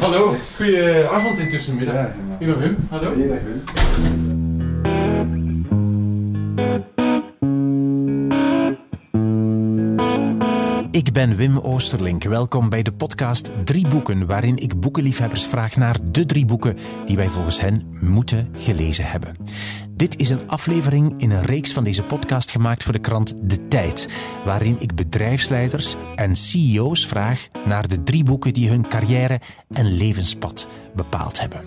Hallo. Goeie avond intussen middag. Ja, Ik ben Wim, hallo. Ik ben Wim Oosterlink. Welkom bij de podcast Drie Boeken, waarin ik boekenliefhebbers vraag naar de drie boeken die wij volgens hen moeten gelezen hebben. Dit is een aflevering in een reeks van deze podcast gemaakt voor de krant De Tijd, waarin ik bedrijfsleiders en CEO's vraag naar de drie boeken die hun carrière en levenspad bepaald hebben.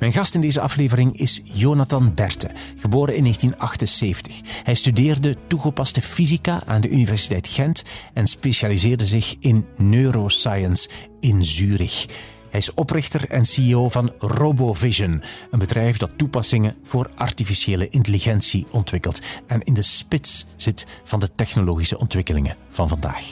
Mijn gast in deze aflevering is Jonathan Berte, geboren in 1978. Hij studeerde toegepaste fysica aan de Universiteit Gent en specialiseerde zich in neuroscience in Zurich. Hij is oprichter en CEO van RoboVision, een bedrijf dat toepassingen voor artificiële intelligentie ontwikkelt en in de spits zit van de technologische ontwikkelingen van vandaag.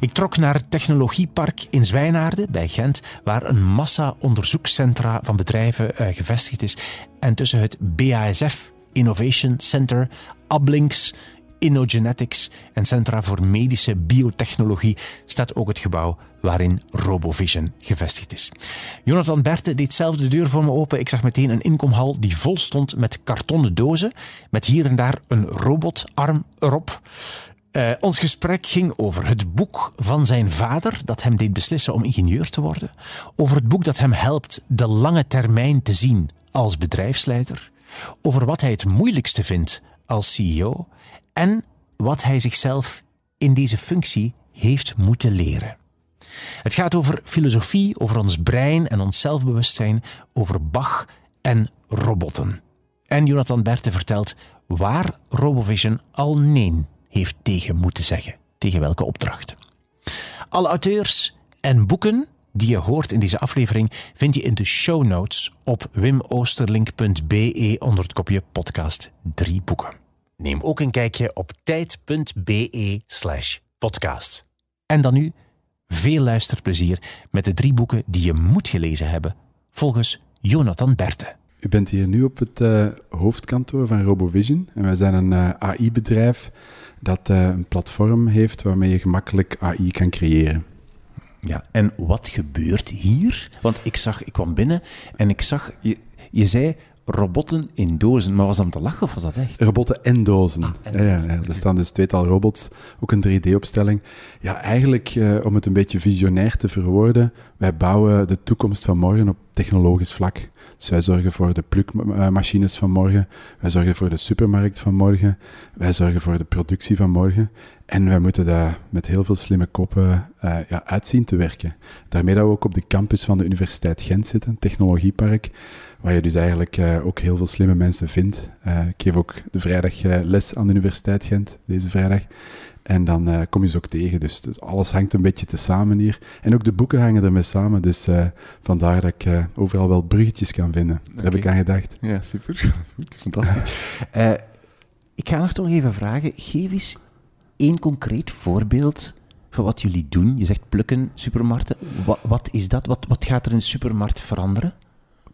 Ik trok naar het Technologiepark in Zwijnaarden bij Gent, waar een massa onderzoekscentra van bedrijven uh, gevestigd is. En tussen het BASF Innovation Center, Ablinks, InnoGenetics en Centra voor Medische Biotechnologie staat ook het gebouw waarin RoboVision gevestigd is. Jonathan Berte deed zelf de deur voor me open. Ik zag meteen een inkomhal die vol stond met kartonnen dozen, met hier en daar een robotarm erop. Uh, ons gesprek ging over het boek van zijn vader, dat hem deed beslissen om ingenieur te worden. Over het boek dat hem helpt de lange termijn te zien als bedrijfsleider. Over wat hij het moeilijkste vindt als CEO. En wat hij zichzelf in deze functie heeft moeten leren. Het gaat over filosofie, over ons brein en ons zelfbewustzijn, over Bach en robotten. En Jonathan Berte vertelt waar RoboVision al nee heeft tegen moeten zeggen. Tegen welke opdracht. Alle auteurs en boeken die je hoort in deze aflevering vind je in de show notes op wimoosterlink.be onder het kopje podcast 3 boeken. Neem ook een kijkje op tijd.be slash podcast. En dan nu veel luisterplezier met de drie boeken die je moet gelezen hebben, volgens Jonathan Berte. U bent hier nu op het uh, hoofdkantoor van RoboVision en wij zijn een uh, AI-bedrijf dat uh, een platform heeft waarmee je gemakkelijk AI kan creëren. Ja, en wat gebeurt hier? Want ik zag, ik kwam binnen en ik zag, je, je zei robotten in dozen. Maar was dat om te lachen of was dat echt? Robotten en dozen. Ah, en ja, ja, er staan dus tweetal robots, ook een 3D-opstelling. Ja, eigenlijk uh, om het een beetje visionair te verwoorden, wij bouwen de toekomst van morgen op technologisch vlak. Dus wij zorgen voor de plukmachines van morgen, wij zorgen voor de supermarkt van morgen, wij zorgen voor de productie van morgen. En wij moeten daar met heel veel slimme koppen uh, ja, uitzien te werken. Daarmee dat we ook op de campus van de Universiteit Gent zitten, technologiepark, waar je dus eigenlijk uh, ook heel veel slimme mensen vindt. Uh, ik geef ook de vrijdag les aan de Universiteit Gent, deze vrijdag. En dan uh, kom je ze ook tegen. Dus, dus, alles hangt een beetje te samen hier. En ook de boeken hangen ermee samen. Dus uh, vandaar dat ik uh, overal wel bruggetjes kan vinden. Daar okay. heb ik aan gedacht. Ja, super. Goed, fantastisch. ik ga nog toch even vragen. Geef eens één concreet voorbeeld van wat jullie doen. Je zegt plukken, supermarkten. Wat, wat is dat? Wat, wat gaat er in een supermarkt veranderen?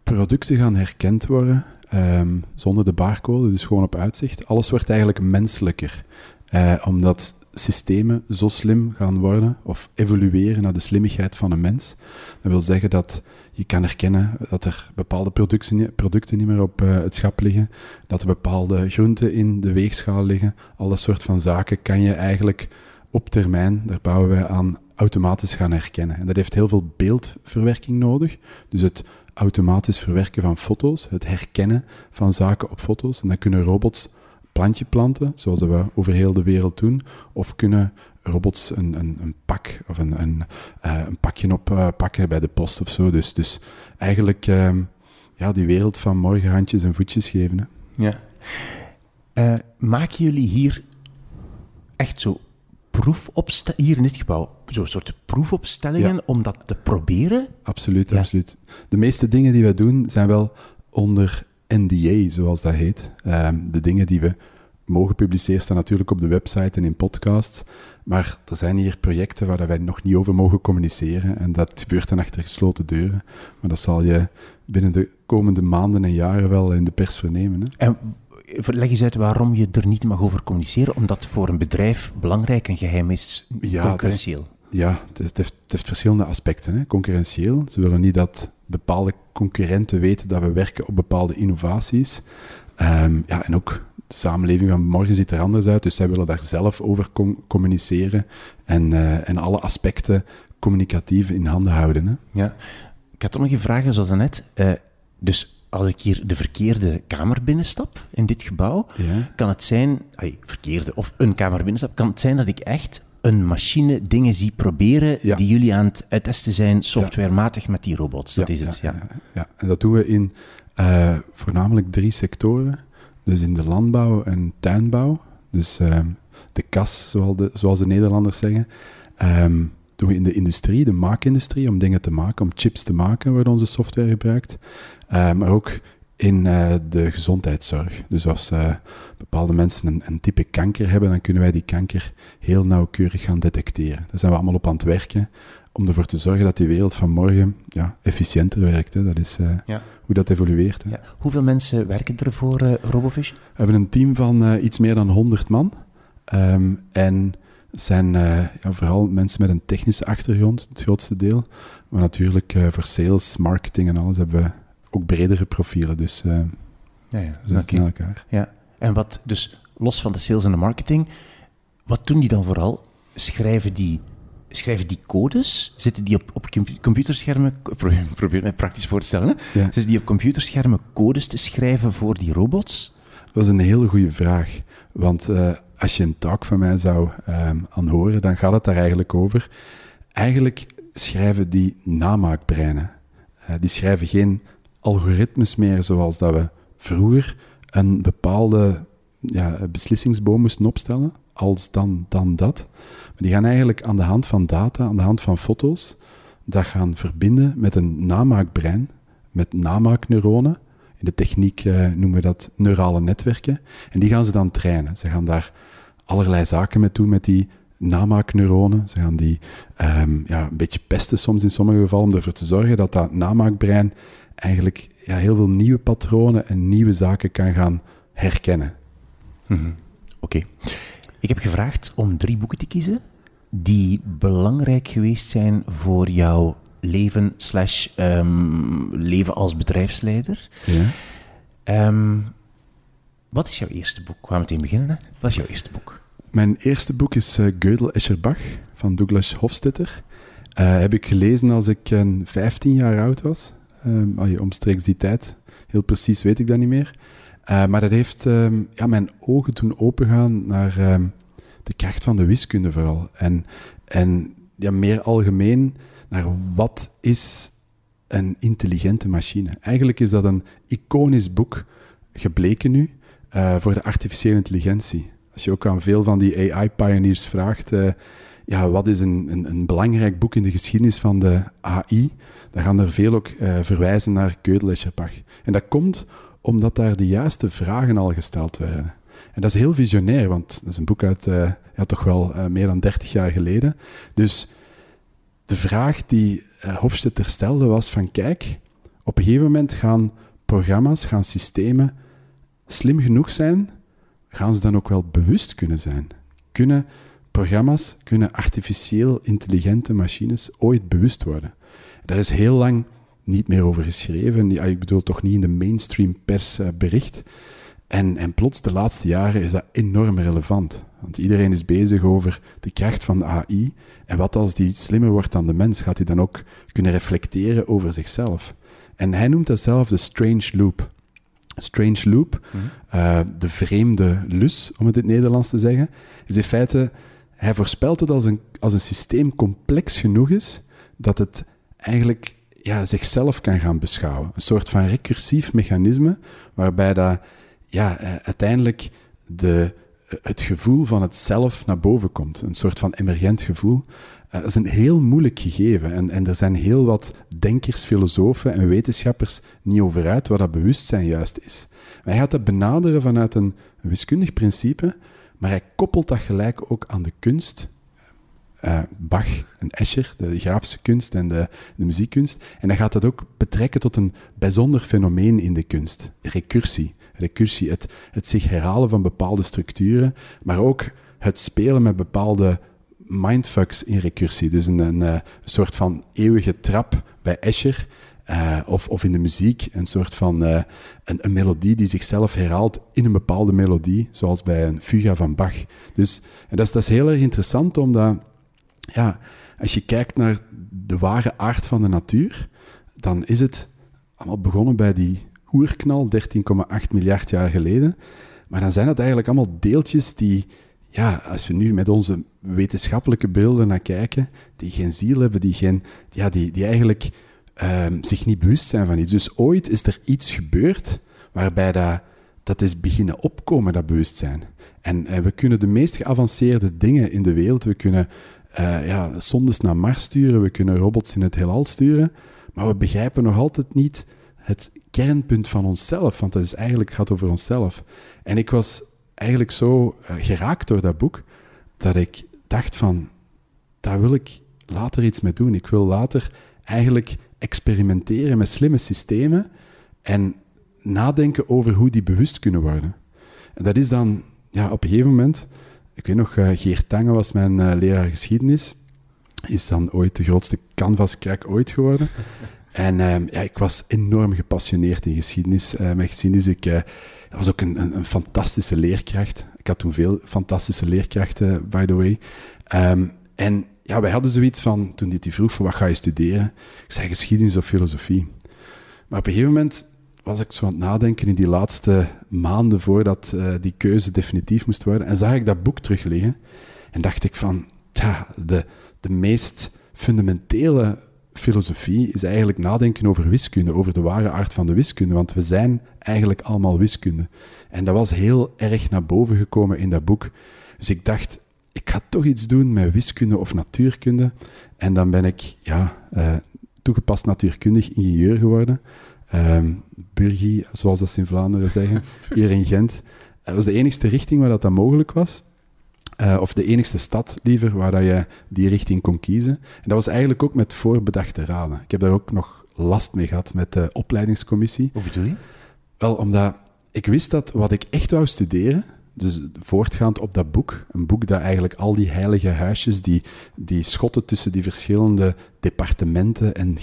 Producten gaan herkend worden. Um, zonder de barcode, dus gewoon op uitzicht. Alles wordt eigenlijk menselijker. Uh, omdat systemen zo slim gaan worden of evolueren naar de slimmigheid van een mens. Dat wil zeggen dat je kan herkennen dat er bepaalde producten, producten niet meer op uh, het schap liggen, dat er bepaalde groenten in de weegschaal liggen. Al dat soort van zaken kan je eigenlijk op termijn, daar bouwen wij aan, automatisch gaan herkennen. En dat heeft heel veel beeldverwerking nodig. Dus het automatisch verwerken van foto's, het herkennen van zaken op foto's. En dan kunnen robots plantje planten, zoals we over heel de wereld doen, of kunnen robots een, een, een pak of een, een, uh, een pakje oppakken uh, bij de post of zo. Dus, dus eigenlijk uh, ja, die wereld van morgen handjes en voetjes geven. Hè. Ja. Eh, maken jullie hier echt zo proefopstellingen, hier in dit gebouw, zo'n soort proefopstellingen ja. om dat te proberen? Absoluut, ja. absoluut. De meeste dingen die wij doen zijn wel onder NDA, zoals dat heet. Um, de dingen die we mogen publiceren staan natuurlijk op de website en in podcasts. Maar er zijn hier projecten waar wij nog niet over mogen communiceren. En dat gebeurt dan achter gesloten deuren. Maar dat zal je binnen de komende maanden en jaren wel in de pers vernemen. Hè? En leg eens uit waarom je er niet mag over communiceren. Omdat voor een bedrijf belangrijk en geheim is, ja, concurrentieel. Ja, het, is- het heeft, het heeft verschillende aspecten. Hè. Concurrentieel, ze willen niet dat bepaalde concurrenten weten dat we werken op bepaalde innovaties. Ehm, ja, en ook de samenleving van morgen ziet er anders uit, dus zij willen daar zelf over com- communiceren en, eh, en alle aspecten communicatief in handen houden. Hè. Ja. Ik had toch nog een vraag, zoals net. Eh, dus als ik hier de verkeerde kamer binnenstap in dit gebouw, Ja. kan het zijn, ai, verkeerde, of een kamer binnenstap, kan het zijn dat ik echt een machine dingen zie proberen Ja. die jullie aan het uittesten zijn, softwarematig met die robots. Dat is het, ja. Ja, en dat doen we in eh, voornamelijk drie sectoren. Dus in de landbouw en tuinbouw. Dus ehm, de kas, zoals de, zoals de Nederlanders zeggen. Ehm, doen we in de industrie, de maakindustrie, om dingen te maken, om chips te maken, wordt onze software gebruikt. Eh, maar ook in eh, de gezondheidszorg. Dus als eh, bepaalde mensen een, een type kanker hebben, dan kunnen wij die kanker heel nauwkeurig gaan detecteren. Daar zijn we allemaal op aan het werken om ervoor te zorgen dat die wereld van morgen ja, efficiënter werkt. Hè. Dat is eh, Ja. hoe dat evolueert. Hè. Ja. Hoeveel mensen werken er voor RoboVision? We hebben een team van iets meer dan 100 man. Ehm, en zijn ja, vooral mensen met een technische achtergrond, het grootste deel. Maar natuurlijk voor sales, marketing en alles hebben we ook bredere profielen. Dus eh Ja, ja. ze in elkaar. Ja, en wat, dus los van de sales en de marketing, wat doen die dan vooral? Schrijven die, schrijven die codes? Zitten die op, op compu- computerschermen? Probeer, probeer mij praktisch voor te stellen. Hè? Ja. Zitten die op computerschermen codes te schrijven voor die robots? Dat is een hele goede vraag. Want eh, als je een talk van mij zou ehm aanhoren, dan gaat het daar eigenlijk over. Eigenlijk schrijven die namaakbreinen. Eh, die schrijven geen algoritmes meer zoals dat we vroeger een bepaalde ja, beslissingsboom moesten opstellen. Als dan, dan dat. Maar die gaan eigenlijk aan de hand van data, aan de hand van foto's, dat gaan verbinden met een namaakbrein, met namaakneuronen. In de techniek eh, noemen we dat neurale netwerken. En die gaan ze dan trainen. Ze gaan daar allerlei zaken mee doen met die namaakneuronen. Ze gaan die ehm, ja, een beetje pesten soms in sommige gevallen om ervoor te zorgen dat dat namaakbrein eigenlijk ja, heel veel nieuwe patronen en nieuwe zaken kan gaan herkennen. Oké. Ik heb gevraagd om drie boeken te kiezen die belangrijk geweest zijn voor jouw leven slash ehm, leven als bedrijfsleider. Ja. Ehm, wat is jouw eerste boek? We gaan meteen beginnen. Hè? Wat is jouw eerste boek? Mijn eerste boek is eh Gödel Escherbach van Douglas Hofstetter. Eh, heb ik gelezen als ik eh, 15 jaar oud was. Allee, omstreeks die tijd. Heel precies weet ik dat niet meer. Eh, maar dat heeft ehm, ja, mijn ogen doen opengaan naar ehm, de kracht van de wiskunde vooral. En, en ja, meer algemeen naar wat is een intelligente machine. Eigenlijk is dat een iconisch boek gebleken nu eh, voor de artificiële intelligentie. Als je ook aan veel van die AI-pioneers vraagt, eh, ja, wat is een, een, een belangrijk boek in de geschiedenis van de AI, dan gaan er veel ook eh, verwijzen naar Gödel en dat komt omdat daar de juiste vragen al gesteld werden. En dat is heel visionair, want dat is een boek uit eh, ja, toch wel eh, meer dan 30 jaar geleden. Dus de vraag die Hofstetter stelde was van kijk, op een gegeven moment gaan programma's, gaan systemen slim genoeg zijn, gaan ze dan ook wel bewust kunnen zijn? Kunnen programma's, kunnen artificieel intelligente machines ooit bewust worden? Daar is heel lang niet meer over geschreven. Ik bedoel toch niet in de mainstream pers eh, bericht. En, en plots, de laatste jaren, is dat enorm relevant. Want iedereen is bezig over de kracht van de AI. En wat als die slimmer wordt dan de mens? Gaat hij dan ook kunnen reflecteren over zichzelf? En hij noemt dat zelf de strange loop. Strange loop, eh, de vreemde lus, om het in het Nederlands te zeggen, is in feite, hij voorspelt het als een, als een systeem complex genoeg is, dat het eigenlijk ja, zichzelf kan gaan beschouwen. Een soort van recursief mechanisme, waarbij dat, ja, eh, uiteindelijk de, het gevoel van het zelf naar boven komt. Een soort van emergent gevoel. Eh, dat is een heel moeilijk gegeven. En, en er zijn heel wat denkers, filosofen en wetenschappers niet over uit wat dat bewustzijn juist is. Maar hij gaat dat benaderen vanuit een wiskundig principe, maar hij koppelt dat gelijk ook aan de kunst. Eh, Bach en Escher, de grafische kunst en de, de muziekkunst. En hij gaat dat ook betrekken tot een bijzonder fenomeen in de kunst, recursie. Recursie, het, het zich herhalen van bepaalde structuren, maar ook het spelen met bepaalde mindfucks in recursie. Dus een, een, een soort van eeuwige trap bij Escher. Uh, of, of in de muziek, een soort van uh, een, een, melodie die zichzelf herhaalt in een bepaalde melodie, zoals bij een fuga van Bach. Dus en dat, is, dat is heel erg interessant, omdat ja, als je kijkt naar de ware aard van de natuur, dan is het allemaal begonnen bij die oerknal, 13,8 miljard jaar geleden. Maar dan zijn het eigenlijk allemaal deeltjes die, ja, als we nu met onze wetenschappelijke beelden naar kijken, die geen ziel hebben, die, geen, ja, die, die eigenlijk um, zich niet bewust zijn van iets. Dus ooit is er iets gebeurd waarbij dat, dat is beginnen opkomen, dat bewustzijn. En, en we kunnen de meest geavanceerde dingen in de wereld, we kunnen uh, ja, sondes naar Mars sturen, we kunnen robots in het heelal sturen, maar we begrijpen nog altijd niet het kernpunt van onszelf, want dat is eigenlijk, gaat over onszelf. En ik was eigenlijk zo uh, geraakt door dat boek, dat ik dacht van, daar wil ik later iets mee doen. Ik wil later eigenlijk experimenteren met slimme systemen en nadenken over hoe die bewust kunnen worden. En dat is dan ja, op een gegeven moment, ik weet nog, uh, Geert Tange was mijn uh, leraar geschiedenis, is dan ooit de grootste canvas-crack ooit geworden. En uh, ja, ik was enorm gepassioneerd in geschiedenis. Uh, met geschiedenis, ik uh, was ook een, een, een, fantastische leerkracht. Ik had toen veel fantastische leerkrachten, by the way. Um, en ja, wij hadden zoiets van, toen dit die vroeg van wat ga je studeren? Ik zei geschiedenis of filosofie. Maar op een gegeven moment was ik zo aan het nadenken in die laatste maanden voordat uh, die keuze definitief moest worden. En zag ik dat boek terug liggen. En dacht ik van, tja, de, de meest fundamentele filosofie is eigenlijk nadenken over wiskunde, over de ware aard van de wiskunde. Want we zijn eigenlijk allemaal wiskunde. En dat was heel erg naar boven gekomen in dat boek. Dus ik dacht, ik ga toch iets doen met wiskunde of natuurkunde. En dan ben ik ja, uh, toegepast natuurkundig ingenieur geworden. Um, Burgie, zoals dat ze in Vlaanderen zeggen, hier in Gent. Dat was de enigste richting waar dat, dat mogelijk was. Uh, of de enigste stad, liever, waar dat je die richting kon kiezen. En dat was eigenlijk ook met voorbedachte raden. Ik heb daar ook nog last mee gehad met de opleidingscommissie. Hoe bedoel je? Wel, omdat ik wist dat wat ik echt wou studeren, dus voortgaand op dat boek, een boek dat eigenlijk al die heilige huisjes, die, die schotten tussen die verschillende departementen en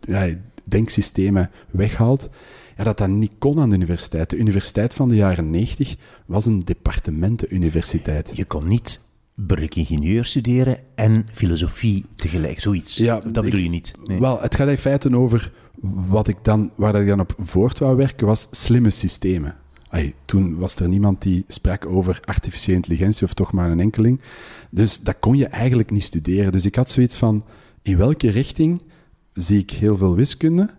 ja, denksystemen weghaalt, ja, dat dat niet kon aan de universiteit. De universiteit van de jaren 90 was een departementenuniversiteit. Je kon niet burgeringenieur studeren en filosofie tegelijk, zoiets. Ja, dat bedoel je niet. Nee. Wel, het gaat in feite over wat ik dan, waar ik dan op voort wou werken, was slimme systemen. Toen was er niemand die sprak over artificiële intelligentie, of toch maar een enkeling. Dus dat kon je eigenlijk niet studeren. Dus ik had zoiets van, in welke richting zie ik heel veel wiskunde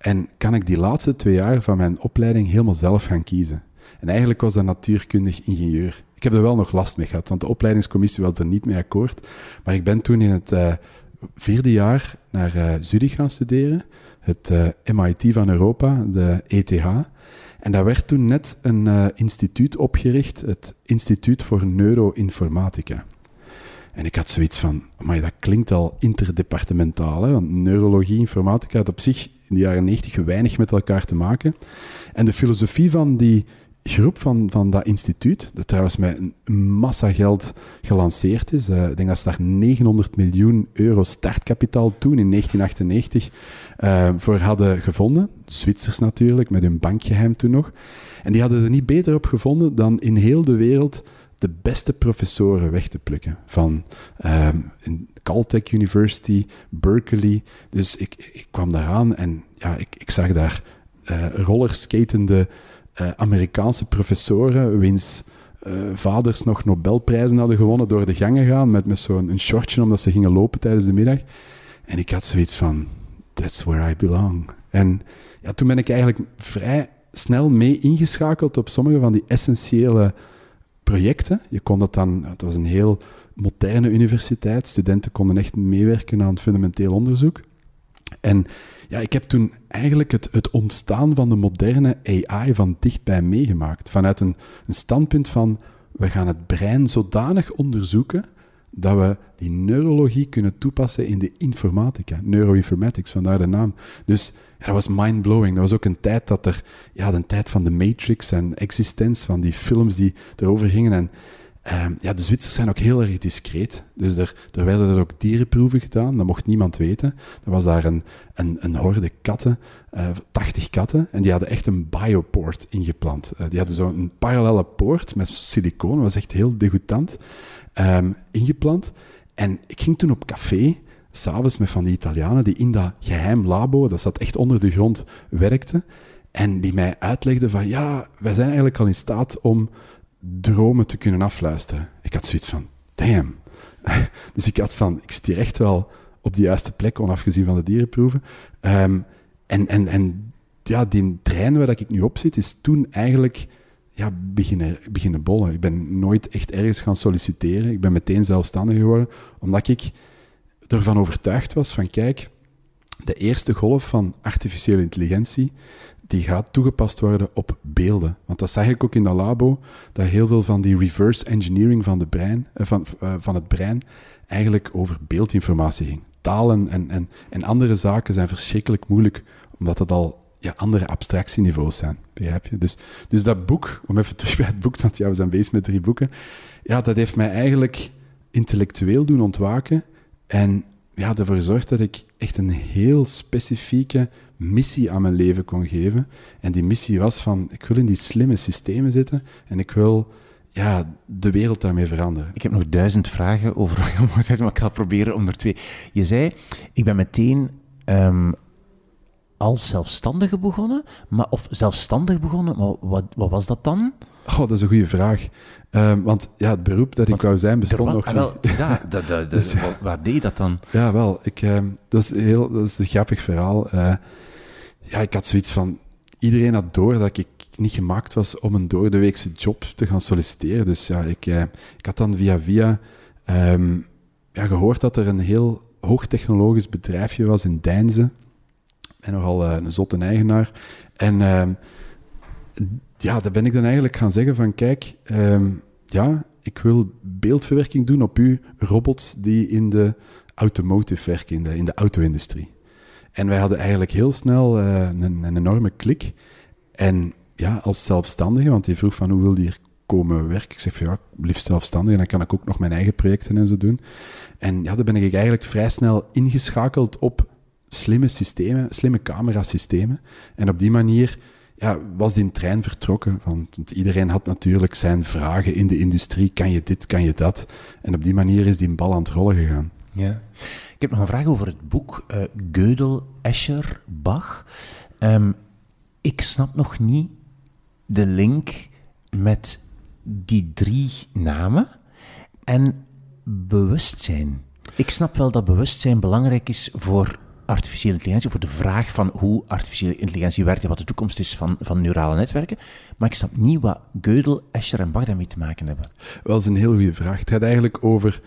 en kan ik die laatste twee jaar van mijn opleiding helemaal zelf gaan kiezen? En eigenlijk was dat natuurkundig ingenieur. Ik heb er wel nog last mee gehad, want de opleidingscommissie was er niet mee akkoord. Maar ik ben toen in het uh, vierde jaar naar uh, Zurich gaan studeren, het uh, MIT van Europa, de ETH. En daar werd toen net een uh, instituut opgericht, het Instituut voor Neuroinformatica. En ik had zoiets van, maar dat klinkt al interdepartementaal, hè? want neurologie, informatica had op zich in de jaren 90 weinig met elkaar te maken. En de filosofie van die groep van, van dat instituut, dat trouwens met een massa geld gelanceerd is. Uh, ik denk dat ze daar 900 miljoen euro startkapitaal toen in 1998 uh, voor hadden gevonden. Zwitsers natuurlijk, met hun bankgeheim toen nog. En die hadden er niet beter op gevonden dan in heel de wereld de beste professoren weg te plukken. Van um, Caltech University, Berkeley. Dus ik, ik kwam daaraan en ja, ik, ik zag daar uh, rollerskatende uh, Amerikaanse professoren, wiens uh, vaders nog Nobelprijzen hadden gewonnen, door de gangen gaan met, met zo'n shortje omdat ze gingen lopen tijdens de middag. En ik had zoiets van, that's where I belong. En ja, toen ben ik eigenlijk vrij snel mee ingeschakeld op sommige van die essentiële projecten. Je kon dat dan, het was een heel moderne universiteit, studenten konden echt meewerken aan fundamenteel onderzoek. En ja, ik heb toen eigenlijk het, het ontstaan van de moderne AI van dichtbij meegemaakt. Vanuit een, een standpunt van, we gaan het brein zodanig onderzoeken dat we die neurologie kunnen toepassen in de informatica, neuroinformatics, vandaar de naam. Dus dat was mind-blowing. Dat was ook een tijd dat er, ja, de tijd van de Matrix en existence van die films die erover gingen. En, Ehm, ja, de Zwitsers zijn ook heel erg discreet. Dus er, er werden er ook dierenproeven gedaan, dat mocht niemand weten. Er was daar een, een, een horde katten, uh, eh, 80 katten, en die hadden echt een bioport ingeplant. Uh, die hadden zo'n parallele poort met silicoon, dat was echt heel degoutant, um, ingeplant. En ik ging toen op café, s'avonds met van die Italianen die in dat geheim labo, dat zat echt onder de grond, werkten. En die mij uitlegden van, ja, wij zijn eigenlijk al in staat om dromen te kunnen afluisteren. Ik had zoiets van, damn. Dus ik had van, ik zit hier echt wel op de juiste plek, onafgezien van de dierenproeven. Um, en, en, en ja, die trein waar ik nu op zit, is toen eigenlijk ja, beginnen, beginnen bollen. Ik ben nooit echt ergens gaan solliciteren. Ik ben meteen zelfstandig geworden, omdat ik ervan overtuigd was van, kijk, de eerste golf van artificiële intelligentie, die gaat toegepast worden op beelden. Want dat zag ik ook in dat labo, dat heel veel van die reverse engineering van, de brein, eh, van, eh, van het brein eigenlijk over beeldinformatie ging. Talen en, en, en andere zaken zijn verschrikkelijk moeilijk, omdat het al ja, andere abstractieniveaus zijn, begrijp je? Dus, dus dat boek, om even terug bij het boek, want ja, we zijn bezig met drie boeken, ja, dat heeft mij eigenlijk intellectueel doen ontwaken en ja, ervoor gezorgd dat ik echt een heel specifieke missie aan mijn leven kon geven. En die missie was van, ik wil in die slimme systemen zitten en ik wil ja, de wereld daarmee veranderen. Ik heb nog duizend vragen over maar ik ga proberen om er twee... Je zei, ik ben meteen um, als zelfstandige begonnen, maar, of zelfstandig begonnen, maar wat, wat was dat dan? Goh, dat is een goede vraag. Um, want ja, het beroep dat ik wou zijn bestond nog ah, wel, niet. dat, dat, dat, dus, waar deed je dat dan? Ja, wel. Ik, um, dat, is heel, dat is een grappig verhaal. Uh, ja, ik had zoiets van... Iedereen had door dat ik niet gemaakt was om een doordeweekse job te gaan solliciteren. Dus ja, ik, uh, ik had dan via via um, ja, gehoord dat er een heel hoogtechnologisch bedrijfje was in Deinzen. En nogal uh, een zotte eigenaar. En ja, daar ben ik dan eigenlijk gaan zeggen van, kijk, um, ja, ik wil beeldverwerking doen op uw robots die in de automotive werken, in de, in de auto-industrie. En wij hadden eigenlijk heel snel uh, een, een, enorme klik. En ja, als zelfstandige, want die vroeg van hoe wil die hier komen werken? Ik zeg van ja, liefst zelfstandig, en dan kan ik ook nog mijn eigen projecten en zo doen. En ja, dan ben ik eigenlijk vrij snel ingeschakeld op slimme systemen, slimme camerasystemen. En op die manier ja, was die trein vertrokken. Want iedereen had natuurlijk zijn vragen in de industrie. Kan je dit, kan je dat? En op die manier is die bal aan het rollen gegaan. Ja. Ik heb nog een vraag over het boek uh, Gödel, Escher, Bach. Um, ik snap nog niet de link met die drie namen en bewustzijn. Ik snap wel dat bewustzijn belangrijk is voor artificiële intelligentie, voor de vraag van hoe artificiële intelligentie werkt en wat de toekomst is van, van neurale netwerken. Maar ik snap niet wat Gödel, Escher en Bach daarmee te maken hebben. Wel, dat is een heel goede vraag. Het gaat eigenlijk over...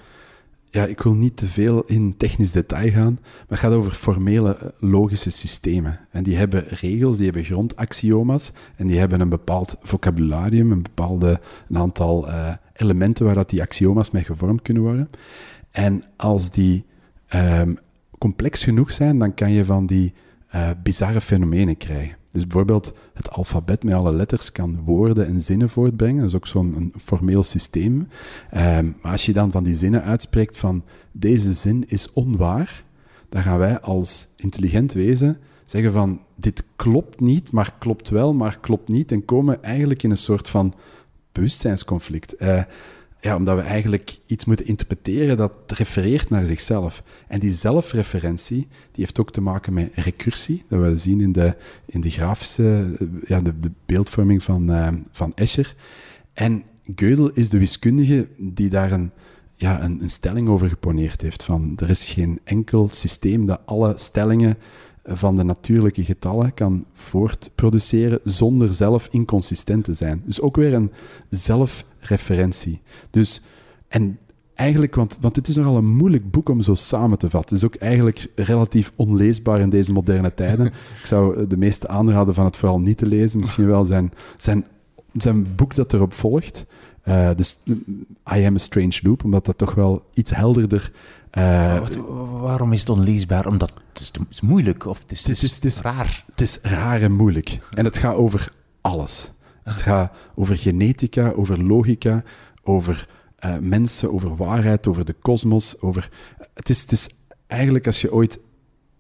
Ja, ik wil niet te veel in technisch detail gaan, maar het gaat over formele eh, logische systemen. En die hebben regels, die hebben grondaxioma's en die hebben een bepaald vocabularium, een bepaalde een aantal uh, elementen waar die axioma's mee gevormd kunnen worden. En als die um, complex genoeg zijn, dan kan je van die uh, bizarre fenomenen krijgen. Dus bijvoorbeeld het alfabet met alle letters kan woorden en zinnen voortbrengen. Dat is ook zo'n formeel systeem. Um, maar als je dan van die zinnen uitspreekt van deze zin is onwaar, dan gaan wij als intelligent wezen zeggen van dit klopt niet, maar klopt wel, maar klopt niet. En komen eigenlijk in een soort van bewustzijnsconflict. Uh, ja, omdat we eigenlijk iets moeten interpreteren dat refereert naar zichzelf. En die zelfreferentie die heeft ook te maken met recursie, dat we zien in de, in de grafische, ja, de, de beeldvorming van, uh, van Escher. En Gödel is de wiskundige die daar een, ja, een, een stelling over geponeerd heeft. Van, er is geen enkel systeem dat alle stellingen van de natuurlijke getallen kan voortproduceren zonder zelf inconsistent te zijn. Dus ook weer een zelfreferentie. Dus, en eigenlijk, want, want het is nogal een moeilijk boek om zo samen te vatten. Het is ook eigenlijk relatief onleesbaar in deze moderne tijden. Ik zou de meeste aanraden van het vooral niet te lezen. Misschien wel zijn, zijn, zijn boek dat erop volgt. Uh, dus I Am a Strange Loop, omdat dat toch wel iets helderder uh, waarom is het onleesbaar? Omdat het is, het is moeilijk of het is, het is, het is, raar. Het is raar en moeilijk. En het gaat over alles. Het gaat over genetica, over logica, over eh, mensen, over waarheid, over de kosmos. Over... Het, is, het is eigenlijk, als je ooit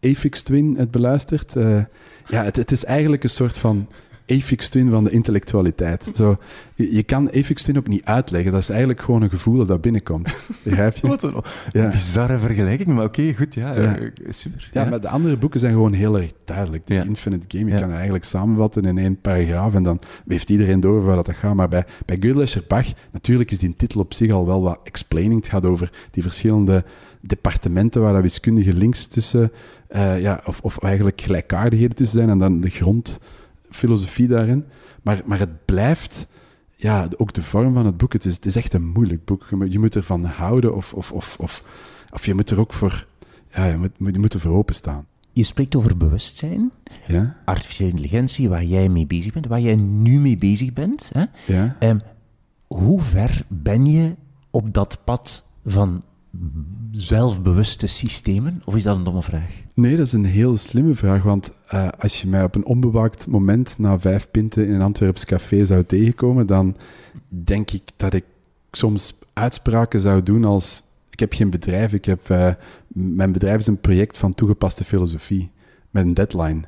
Aphex Twin hebt beluisterd, eh, ja, het, het is eigenlijk een soort van Aphex Twin van de intellectualiteit. Zo, je, je kan Aphex Twin ook niet uitleggen. Dat is eigenlijk gewoon een gevoel dat binnenkomt. Begrijp je? Wat een Ja. bizarre vergelijking, maar oké, goed, ja. Ja. eh, super. Ja, maar de andere boeken zijn gewoon heel erg duidelijk. De Ja. Infinite Game, je kan het eigenlijk samenvatten in één paragraaf en dan heeft iedereen door waar dat gaat. Maar bij, bij Gödel Bach, natuurlijk is die titel op zich al wel wat explaining. Het gaat over die verschillende departementen waar dat wiskundige links tussen, eh, ja, of, of eigenlijk gelijkaardigheden tussen zijn en dan de grondfilosofie daarin. Maar, maar het blijft, ja, ook de vorm van het boek, het is, het is echt een moeilijk boek. Je moet, je moet ervan houden of, of, of, of, of je moet er ook voor, ja, je moet, je moet er voor openstaan. Je spreekt over bewustzijn, Ja, artificiële intelligentie, waar jij mee bezig bent, waar jij nu mee bezig bent. Hè? ja. Ehm, hoe ver ben je op dat pad van zelfbewuste systemen? Of is dat een domme vraag? Nee, dat is een heel slimme vraag, want eh, als je mij op een onbewaakt moment na vijf pinten in een Antwerps café zou tegenkomen, dan denk ik dat ik soms uitspraken zou doen als ik heb geen bedrijf, ik heb, eh, mijn bedrijf is een project van toegepaste filosofie met een deadline.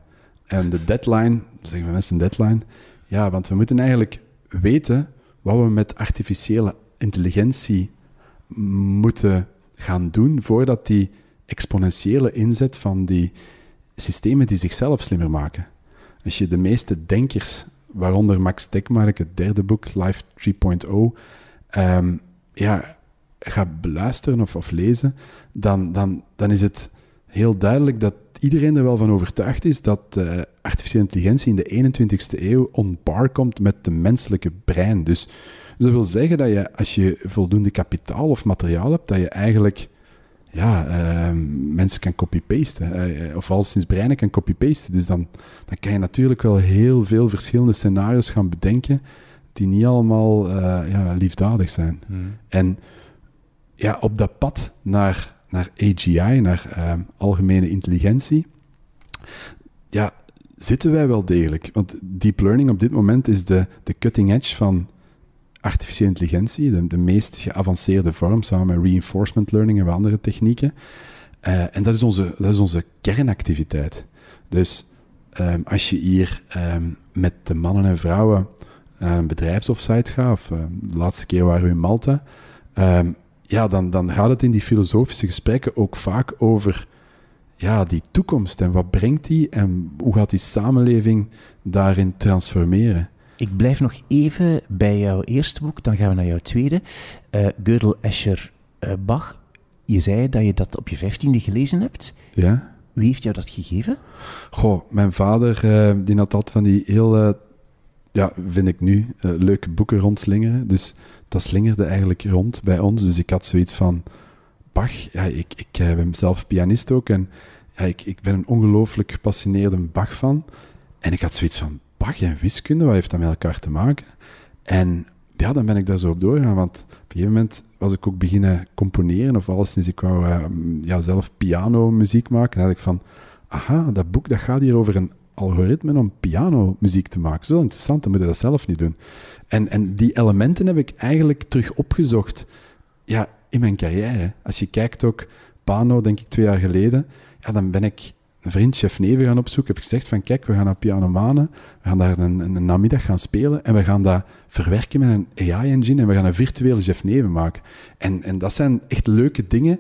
En de deadline, zeggen we mensen een deadline, ja, want we moeten eigenlijk weten wat we met artificiële intelligentie moeten gaan doen voordat die exponentiële inzet van die systemen die zichzelf slimmer maken. Als je de meeste denkers, waaronder Max Tegmark, het derde boek, Life 3.0, ehm, ja, gaat beluisteren of, of lezen, dan, dan, dan is het heel duidelijk dat iedereen er wel van overtuigd is dat eh, artificiële intelligentie in de 21ste eeuw on par komt met de menselijke brein. Dus dat wil zeggen dat je, als je voldoende kapitaal of materiaal hebt, dat je eigenlijk ja, ehm, mensen kan copy-pasten. eh, of alleszins breinen kan copy-pasten. Dus dan, dan kan je natuurlijk wel heel veel verschillende scenario's gaan bedenken die niet allemaal eh, ja, liefdadig zijn. En ja, op dat pad naar, naar AGI, naar ehm, algemene intelligentie, ja, zitten wij wel degelijk. Want deep learning op dit moment is de, de cutting edge van artificiële intelligentie, de, de meest geavanceerde vorm, samen met reinforcement learning en andere technieken. Eh, en dat is, onze, dat is onze kernactiviteit. Dus ehm, als je hier ehm, met de mannen en vrouwen naar een bedrijfsoffsite gaat, of eh, de laatste keer waren we in Malta, ehm, ja, dan, dan gaat het in die filosofische gesprekken ook vaak over ja, die toekomst en wat brengt die en hoe gaat die samenleving daarin transformeren. Ik blijf nog even bij jouw eerste boek, dan gaan we naar jouw tweede. eh Gödel, Escher, eh, Bach. Je zei dat je dat op je vijftiende gelezen hebt. Ja? Wie heeft jou dat gegeven? Goh, mijn vader eh, die had altijd van die heel, ja, vind ik nu, leuke boeken rondslingeren. Dus dat slingerde eigenlijk rond bij ons. Dus ik had zoiets van, Bach, ja, ik, ik ben zelf pianist ook en ja, ik, ik ben een ongelooflijk gepassioneerde Bach-fan. En ik had zoiets van, Bach en wiskunde, wat heeft dat met elkaar te maken? En ja, dan ben ik daar zo op doorgaan, want op een gegeven moment was ik ook beginnen componeren, of alleszins ik wou eh, ja, zelf pianomuziek maken. En had ik van, aha, dat boek dat gaat hier over een algoritme om pianomuziek te maken. Zo interessant, dan moet je dat zelf niet doen. En, en die elementen heb ik eigenlijk terug opgezocht ja, in mijn carrière. Als je kijkt ook, Pano, denk ik twee jaar geleden, ja, dan ben ik een vriend, chef Neven, gaan opzoeken. Heb ik gezegd van, kijk, we gaan naar Piano Manen, we gaan daar een, een, een namiddag gaan spelen en we gaan dat verwerken met een AI-engine en we gaan een virtuele chef Neven maken. En, en dat zijn echt leuke dingen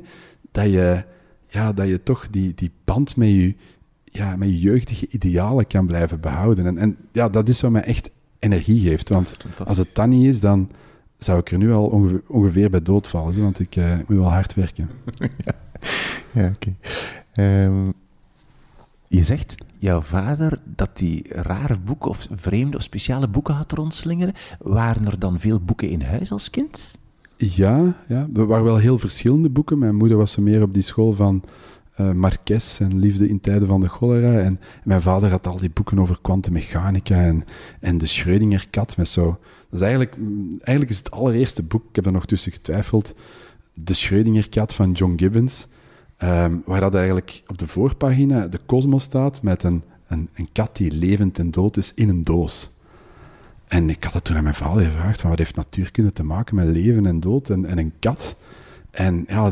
dat je, ja, dat je toch die, die band met je, ja, met je jeugdige idealen kan blijven behouden. En, en ja, dat is wat mij echt energie geeft. Want als het dan niet is, dan zou ik er nu al ongeveer, ongeveer bij doodvallen. Want ik eh, moet wel hard werken. Ja, oké. Ehm, je zegt, jouw vader, dat die rare boeken of vreemde of speciale boeken had rondslingeren. Waren er dan veel boeken in huis als kind? Ja, ja, er waren wel heel verschillende boeken. Mijn moeder was meer op die school van eh Marques en Liefde in tijden van de cholera. En mijn vader had al die boeken over kwantummechanica en, en de Schrödinger-kat met zo... Dat is eigenlijk, eigenlijk is het allereerste boek, ik heb er nog tussen getwijfeld, de Schrödinger-kat van John Gibbons, ehm, waar dat eigenlijk op de voorpagina de kosmos staat met een, een, een kat die levend en dood is in een doos. En ik had het toen aan mijn vader gevraagd, van wat heeft natuurkunde te maken met leven en dood en, en een kat? En ja,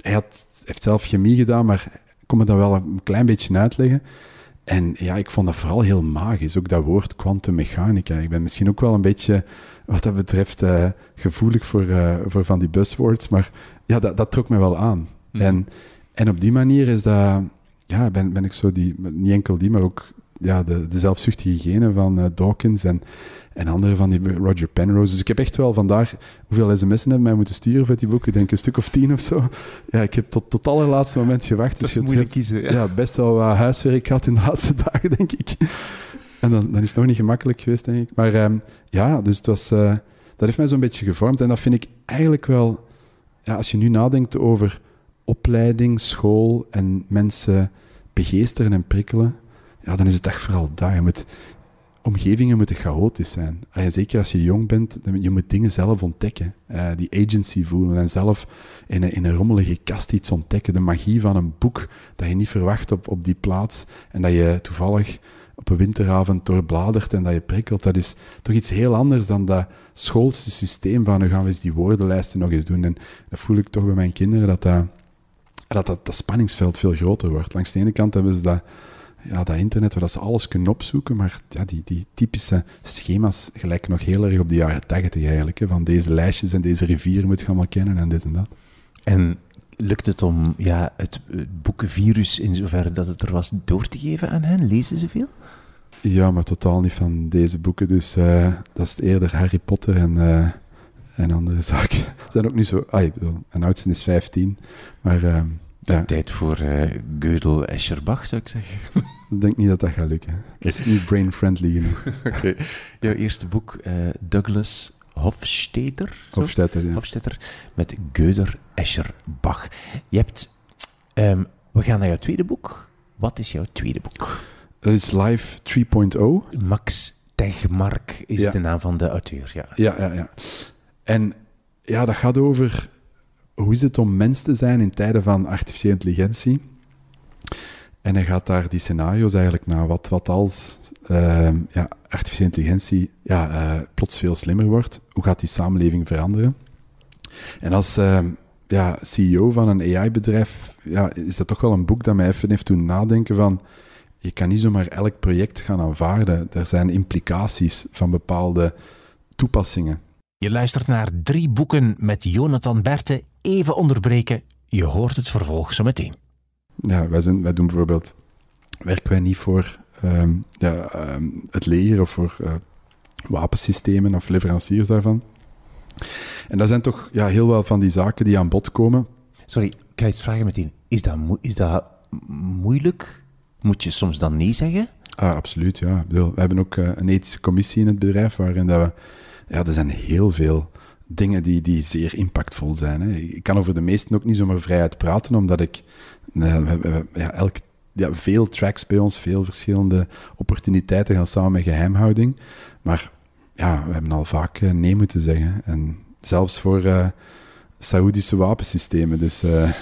hij had, heeft zelf chemie gedaan, maar ik kon me dat wel een klein beetje uitleggen. En ja, ik vond dat vooral heel magisch, ook dat woord kwantummechanica. Ik ben misschien ook wel een beetje, wat dat betreft, uh, gevoelig voor, uh, voor van die buzzwords, maar ja, dat, dat trok me wel aan. Mm. En, en op die manier is dat, ja, ben, ben ik zo die, niet enkel die, maar ook ja, de, de zelfzuchtige genen van uh, Dawkins en, en andere van die Roger Penrose. Dus ik heb echt wel vandaag, hoeveel sms'en hebben mij moeten sturen voor die boek? Ik denk een stuk of tien of zo. Ja, ik heb tot, tot het allerlaatste moment gewacht. Dat dus moeilijk kiezen. Ja. ja. best wel wat huiswerk gehad in de laatste dagen, denk ik. En dan, dan is het nog niet gemakkelijk geweest, denk ik. Maar um, ja, dus het was, uh, dat heeft mij zo'n beetje gevormd. En dat vind ik eigenlijk wel, ja, als je nu nadenkt over opleiding, school en mensen begeesteren en prikkelen, ja, dan is het echt vooral dat. Je moet, omgevingen moeten chaotisch zijn. En zeker als je jong bent, je moet dingen zelf ontdekken. Uh, die agency voelen en zelf in een, in een rommelige kast iets ontdekken. De magie van een boek dat je niet verwacht op, op die plaats en dat je toevallig op een winteravond doorbladert en dat je prikkelt. Dat is toch iets heel anders dan dat schoolse systeem van nu gaan we eens die woordenlijsten nog eens doen. En dat voel ik toch bij mijn kinderen, dat dat, dat, dat, dat spanningsveld veel groter wordt. Langs de ene kant hebben ze dat ja, dat internet waar ze alles kunnen opzoeken, maar ja, die, die typische schema's gelijken nog heel erg op de jaren tachtig eigenlijk. Hè, van deze lijstjes en deze rivier moet je allemaal kennen en dit en dat. En lukt het om ja, het, boekenvirus, in zoverre dat het er was, door te geven aan hen? Lezen ze veel? Ja, maar totaal niet van deze boeken. Dus uh, dat is eerder Harry Potter en, uh, en andere zaken. Zijn ook niet zo... Ah, ik bedoel, mijn oudste is 15, maar... Uh, ja. Tijd voor uh, Gödel, Escherbach, zou ik zeggen. Ik denk niet dat dat gaat lukken. Het is niet brain-friendly genoeg. okay. Jouw eerste boek, uh, Douglas Hofstetter. Hofstetter, ja. Hofstetter, met Göder, Escher, Bach. Je hebt... Um, we gaan naar jouw tweede boek. Wat is jouw tweede boek? Dat is Live 3.0. Max Tegmark is ja. de naam van de auteur, ja. Ja, ja, ja. En ja, dat gaat over hoe is het om mens te zijn in tijden van artificiële intelligentie. En hij gaat daar die scenario's eigenlijk naar. Wat, wat als uh, ja, artificiële intelligentie ja, uh, plots veel slimmer wordt? Hoe gaat die samenleving veranderen? En als uh, ja, CEO van een AI-bedrijf ja, is dat toch wel een boek dat mij even heeft doen nadenken van... Je kan niet zomaar elk project gaan aanvaarden. Er zijn implicaties van bepaalde toepassingen. Je luistert naar drie boeken met Jonathan Berte. Even onderbreken, je hoort het vervolg zo meteen. Ja, wij, zijn, wij doen bijvoorbeeld, werken wij niet voor um, ja, um, het leger of voor uh, wapensystemen of leveranciers daarvan. En dat zijn toch ja, heel wel van die zaken die aan bod komen. Sorry, kan je iets vragen meteen? Is dat, is dat moeilijk? Moet je soms dan nee zeggen? Ah, absoluut, ja. We hebben ook uh, een ethische commissie in het bedrijf waarin dat we... Ja, er zijn heel veel dingen die, die zeer impactvol zijn. Hè. Ik kan over de meesten ook niet zomaar vrijheid praten, omdat ik we, ja, elk, ja, veel tracks bij ons, veel verschillende opportuniteiten gaan samen met geheimhouding. Maar ja, we hebben al vaak uh, nee moeten zeggen. En zelfs voor uh, Saoedische wapensystemen. Dus ja.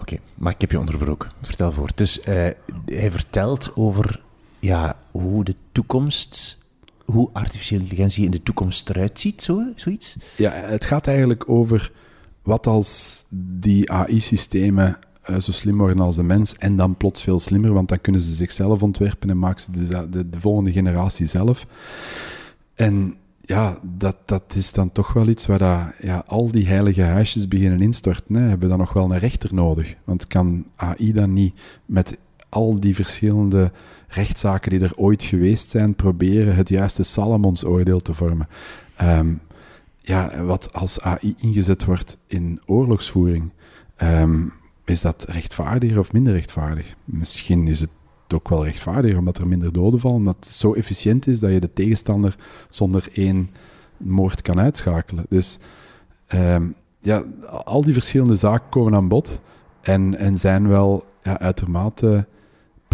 Oké, maar ik heb je onderbroken. Vertel voor. Dus hij vertelt over ja, hoe de toekomst hoe artificiële intelligentie in de toekomst eruit ziet, zo, zoiets? Ja, het gaat eigenlijk over wat als die AI-systemen uh, zo slim worden als de mens en dan plots veel slimmer, want dan kunnen ze zichzelf ontwerpen en maken ze de, de, de volgende generatie zelf. En ja, dat, dat is dan toch wel iets waar dat, ja, al die heilige huisjes beginnen instorten. Hè, hebben dan nog wel een rechter nodig. Want kan AI dan niet met al die verschillende rechtszaken die er ooit geweest zijn, proberen het juiste Salomons-oordeel te vormen. Um, ja, wat als AI ingezet wordt in oorlogsvoering, um, is dat rechtvaardiger of minder rechtvaardig? Misschien is het ook wel rechtvaardiger, omdat er minder doden vallen, omdat het zo efficiënt is dat je de tegenstander zonder één moord kan uitschakelen. Dus um, ja, al die verschillende zaken komen aan bod en, en zijn wel ja, uitermate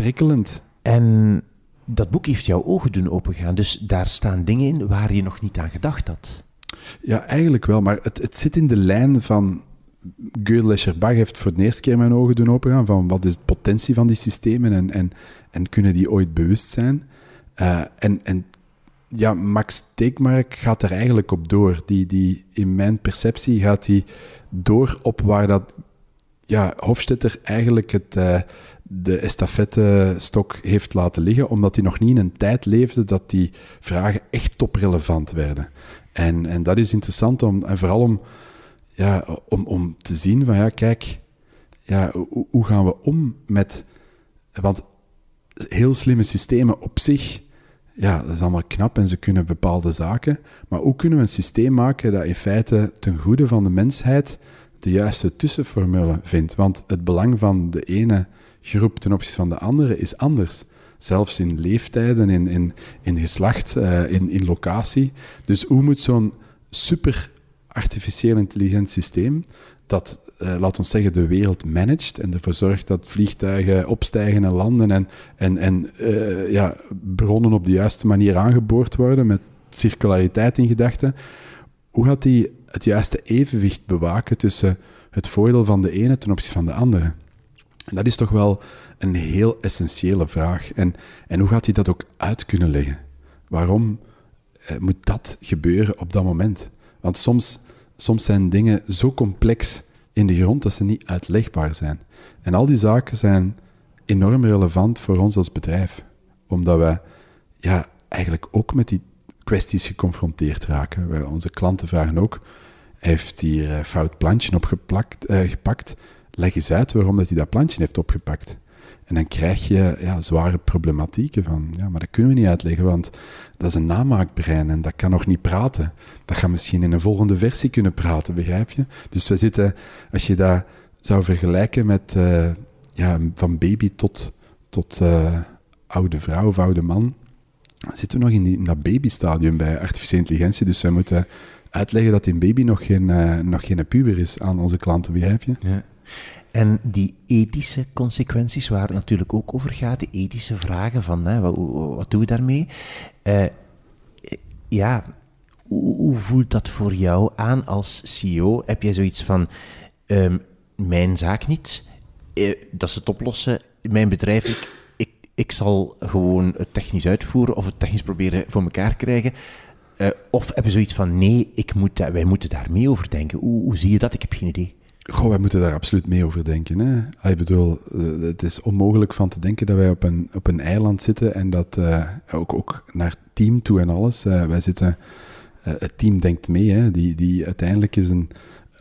prikkelend. En dat boek heeft jouw ogen doen opengaan, dus daar staan dingen in waar je nog niet aan gedacht had. Ja, eigenlijk wel, maar het, het zit in de lijn van... Gödel Bach heeft voor de eerste keer mijn ogen doen opengaan van wat is de potentie van die systemen en, en, en kunnen die ooit bewust zijn. Uh, en, en ja, Max Teekmark gaat er eigenlijk op door. Die, die, in mijn perceptie gaat hij door op waar dat ja, Hofstetter eigenlijk het, uh, de estafette-stok heeft laten liggen, omdat hij nog niet in een tijd leefde dat die vragen echt toprelevant werden. En, en dat is interessant, om, en vooral om, ja, om, om te zien van, ja, kijk, ja, hoe, hoe gaan we om met... Want heel slimme systemen op zich, ja, dat is allemaal knap en ze kunnen bepaalde zaken, maar hoe kunnen we een systeem maken dat in feite ten goede van de mensheid de juiste tussenformule vindt? Want het belang van de ene groep ten opzichte van de andere is anders. Zelfs in leeftijden, in, in, in geslacht, uh, in, in locatie. Dus hoe moet zo'n super artificieel intelligent systeem dat, uh, laat ons zeggen, de wereld managt en ervoor zorgt dat vliegtuigen opstijgen en landen en, en, en uh, ja, bronnen op de juiste manier aangeboord worden met circulariteit in gedachten. Hoe gaat die het juiste evenwicht bewaken tussen het voordeel van de ene ten opzichte van de andere? Dat is toch wel een heel essentiële vraag. En, en hoe gaat hij dat ook uit kunnen leggen? Waarom uh, moet dat gebeuren op dat moment? Want soms, soms zijn dingen zo complex in de grond dat ze niet uitlegbaar zijn. En al die zaken zijn enorm relevant voor ons als bedrijf, omdat we ja, eigenlijk ook met die kwesties geconfronteerd raken. Wij, onze klanten vragen ook, heeft hier een fout plantje opgepakt, gepakt? Leg eens uit waarom dat hij dat plantje heeft opgepakt. En dan krijg je ja, zware problematieken van, ja, maar dat kunnen we niet uitleggen, want dat is een namaakbrein en dat kan nog niet praten. Dat gaat misschien in een volgende versie kunnen praten, begrijp je? Dus we zitten, als je dat zou vergelijken met uh, ja, van baby tot, tot uh, oude vrouw of oude man, zitten we nog in, die, in dat babystadium bij artificiële intelligentie. Dus wij moeten uitleggen dat die baby nog geen, uh, nog geen puber is aan onze klanten, begrijp je? Ja. En die ethische consequenties, waar natuurlijk ook over gaat, die ethische vragen van hè, wat, wat doen we daarmee? Uh, ja, hoe, voelt dat voor jou aan als CEO? Heb jij zoiets van, um, mijn zaak niet, uh, dat ze het oplossen, mijn bedrijf, ik, ik, zal gewoon het technisch uitvoeren of het technisch proberen voor elkaar krijgen. Uh, of heb je zoiets van, nee, ik moet, wij moeten daar mee over denken. Hoe, hoe zie je dat? Ik heb geen idee. Goh, wij moeten daar absoluut mee over denken. Hè? Ik bedoel, het is onmogelijk van te denken dat wij op een, op een eiland zitten en dat uh, ook, ook naar team toe en alles. Uh, wij zitten, het team denkt mee. Hè? Die, die uiteindelijk is een,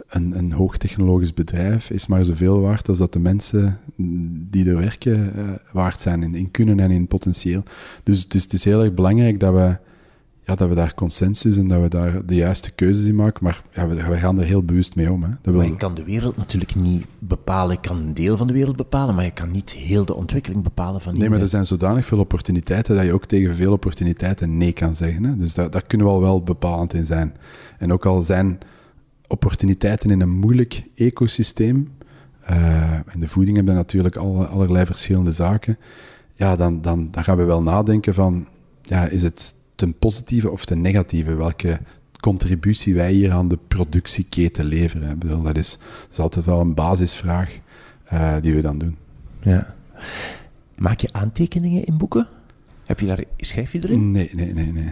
een, een hoogtechnologisch bedrijf, is maar zoveel waard als dat de mensen die er werken waard zijn in, in kunnen en in potentieel. Dus, dus het is heel erg belangrijk dat we ja, dat we daar consensus en dat we daar de juiste keuzes in maken. Maar ja, we, we gaan er heel bewust mee om. Hè. Dat maar je kan de wereld natuurlijk niet bepalen. Je kan een deel van de wereld bepalen, maar je kan niet heel de ontwikkeling bepalen van Nee, maar er zijn zodanig veel opportuniteiten dat je ook tegen veel opportuniteiten nee kan zeggen. Hè. Dus daar, daar kunnen we al wel bepalend in zijn. En ook al zijn opportuniteiten in een moeilijk ecosysteem, uh, in de voeding hebben natuurlijk alle, allerlei verschillende zaken, ja, dan, dan, dan gaan we wel nadenken van, ja, is het ten positieve of ten negatieve, welke contributie wij hier aan de productieketen leveren. Ik bedoel, dat, is, dat is altijd wel een basisvraag uh, die we dan doen. Ja. Maak je aantekeningen in boeken? Heb je daar, schrijf je erin? Nee, nee, nee, nee.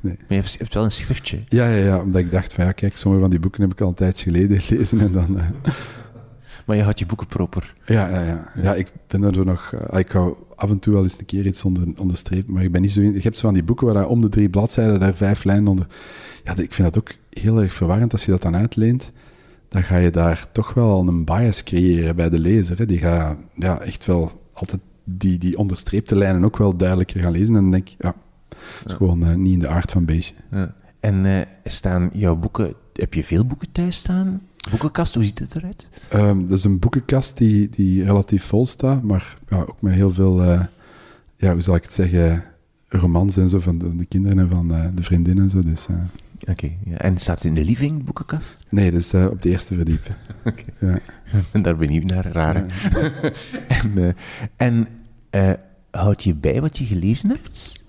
Nee. Maar je hebt, wel een schriftje. Ja, ja, ja, omdat ik dacht van ja, kijk, sommige van die boeken heb ik al een tijdje geleden gelezen en dan... Uh... Maar je houdt je boeken proper. Ja, ja, ja. ja ik ben er nog... Uh, ik hou af en toe wel eens een keer iets onder, onderstrepen, maar ik ben niet zo... In, je hebt zo van die boeken waar daar om de drie bladzijden daar vijf lijnen onder... Ja, ik vind dat ook heel erg verwarrend als je dat dan uitleent. Dan ga je daar toch wel al een bias creëren bij de lezer. Hè. Die gaat ja, echt wel altijd die, die onderstreepte lijnen ook wel duidelijker gaan lezen. En dan denk ik, ja, dat is ja. gewoon uh, niet in de aard van beestje. Ja. En uh, staan jouw boeken... Heb je veel boeken thuis staan? Boekenkast, hoe ziet het eruit? Um, dat is een boekenkast die, die relatief vol staat, maar ja, ook met heel veel, uh, ja, hoe zal ik het zeggen, romans en zo van de, de kinderen en van uh, de vriendinnen en zo. Dus, uh. Oké, okay, ja. en staat het in de living, de boekenkast? Nee, dus op de eerste verdieping. Oké, okay. ja. daar benieuwd naar, raar. Ja. en en houd je bij wat je gelezen hebt?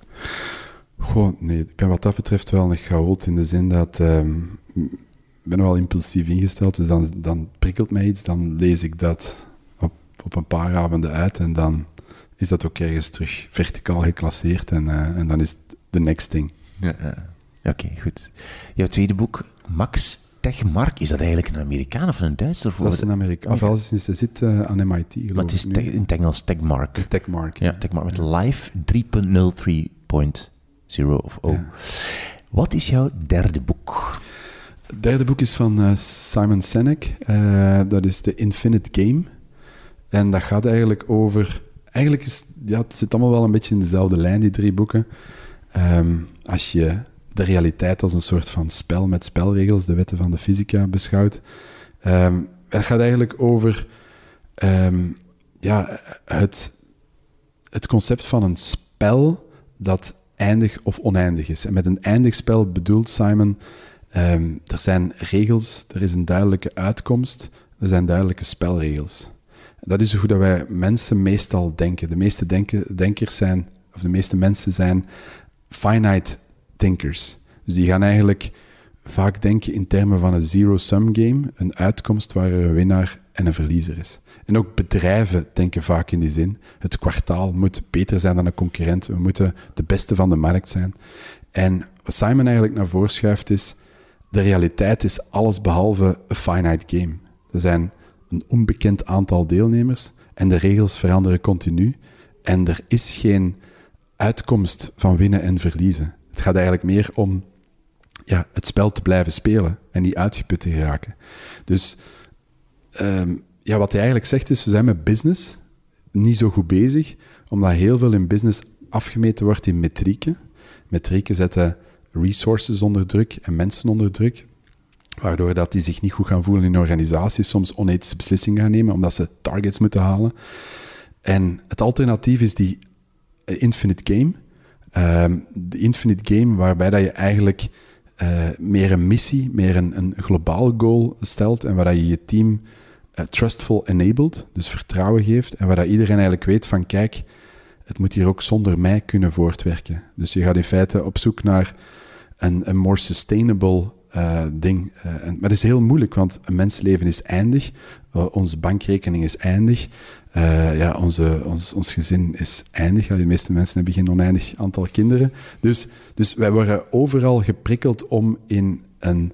Gewoon, nee, ik ben wat dat betreft wel een chaot in de zin dat... Um, ik ben wel impulsief ingesteld, dus dan, dan prikkelt mij iets, dan lees ik dat op, op een paar avonden uit en dan is dat ook ergens terug verticaal geclasseerd en, uh, en dan is het the next thing. Ja, ja. Oké, goed. Jouw tweede boek, Max Techmark, is dat eigenlijk een Amerikaan of een Duitser? Voor Dat is een Amerikaan. Of als ze zit eh, aan MIT, geloof Maar het is te- in het Engels Techmark. Techmark. Ja, Techmark met Live 3.03.0 of O. Ja. Wat is jouw derde boek? Het derde boek is van eh, Simon Sinek. Eh, dat is The Infinite Game. En dat gaat eigenlijk over... Eigenlijk is... Ja, het zit allemaal wel een beetje in dezelfde lijn, die drie boeken. Ehm, als je de realiteit als een soort van spel met spelregels, de wetten van de fysica, beschouwt. Ehm het gaat eigenlijk over ehm, ja, het, het concept van een spel dat eindig of oneindig is. En met een eindig spel bedoelt Simon... Ehm, er zijn regels, er is een duidelijke uitkomst, er zijn duidelijke spelregels. Dat is hoe dat wij mensen meestal denken. De meeste denken, denkers zijn, of de meeste mensen zijn finite thinkers. Dus die gaan eigenlijk vaak denken in termen van een zero-sum game, een uitkomst waar er een winnaar en een verliezer is. En ook bedrijven denken vaak in die zin. Het kwartaal moet beter zijn dan een concurrent. We moeten de beste van de markt zijn. En wat Simon eigenlijk naar voren schuift is, de realiteit is alles behalve een finite game. Er zijn een onbekend aantal deelnemers en de regels veranderen continu. En er is geen uitkomst van winnen en verliezen. Het gaat eigenlijk meer om ja, het spel te blijven spelen en niet uitgeput te geraken. Dus ehm, ja, wat hij eigenlijk zegt is, we zijn met business niet zo goed bezig, omdat heel veel in business afgemeten wordt in metrieken. Metrieken zetten resources onder druk en mensen onder druk, waardoor dat die zich niet goed gaan voelen in organisaties, soms onethische beslissingen gaan nemen, omdat ze targets moeten halen. En het alternatief is die eh, infinite game. Ehm, de infinite game waarbij dat je eigenlijk eh, meer een missie, meer een, een globaal goal stelt en waar dat je je team eh, trustful enabled, dus vertrouwen geeft en waar dat iedereen eigenlijk weet van kijk, het moet hier ook zonder mij kunnen voortwerken. Dus je gaat in feite op zoek naar een, een more sustainable eh, ding. Eh, en, maar dat is heel moeilijk, want een mensleven is eindig, Eh, onze bankrekening is eindig, ja, onze, ons, ons gezin is eindig. De meeste mensen hebben geen oneindig aantal kinderen. Dus, dus wij worden overal geprikkeld om in een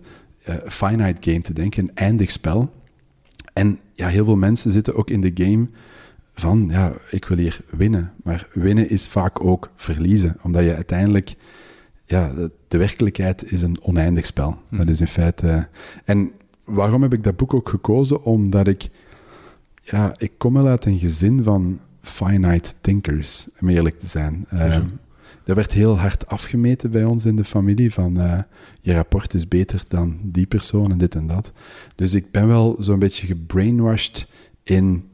finite game te denken, een eindig spel. En ja, heel veel mensen zitten ook in de game van, ja, ik wil hier winnen. Maar winnen is vaak ook verliezen, omdat je uiteindelijk, ja, de, werkelijkheid is een oneindig spel. Dat is in feite... en waarom heb ik dat boek ook gekozen? Omdat ik, ja, ik kom wel uit een gezin van finite thinkers, om eerlijk te zijn. Ehm, dat werd heel hard afgemeten bij ons in de familie, van eh, je rapport is beter dan die persoon en dit en dat. Dus ik ben wel zo'n beetje gebrainwashed in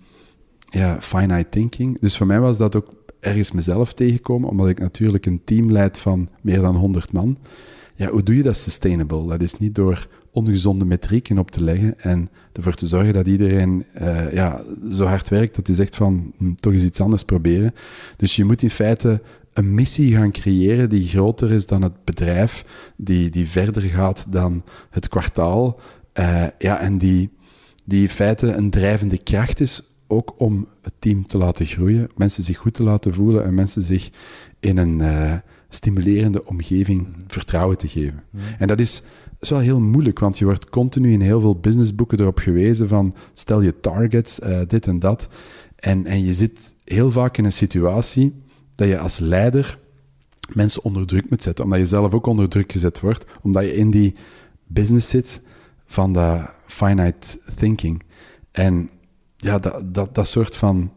ja, finite thinking. Dus voor mij was dat ook ergens mezelf tegenkomen, omdat ik natuurlijk een team leid van meer dan 100 man. Ja, hoe doe je dat sustainable? Dat is niet door ongezonde metrieken op te leggen en ervoor te zorgen dat iedereen eh, ja, zo hard werkt dat hij zegt van hm, toch eens iets anders proberen. Dus je moet in feite een missie gaan creëren die groter is dan het bedrijf, die, die verder gaat dan het kwartaal. eh, ja, en die, die in feite een drijvende kracht is, ook om het team te laten groeien, mensen zich goed te laten voelen en mensen zich in een eh, stimulerende omgeving vertrouwen te geven. En dat is, dat is wel heel moeilijk, want je wordt continu in heel veel businessboeken erop gewezen van stel je targets, eh, dit en dat. En, en je zit heel vaak in een situatie dat je als leider mensen onder druk moet zetten, omdat je zelf ook onder druk gezet wordt, omdat je in die business zit van dat finite thinking. En ja, dat, dat, dat soort van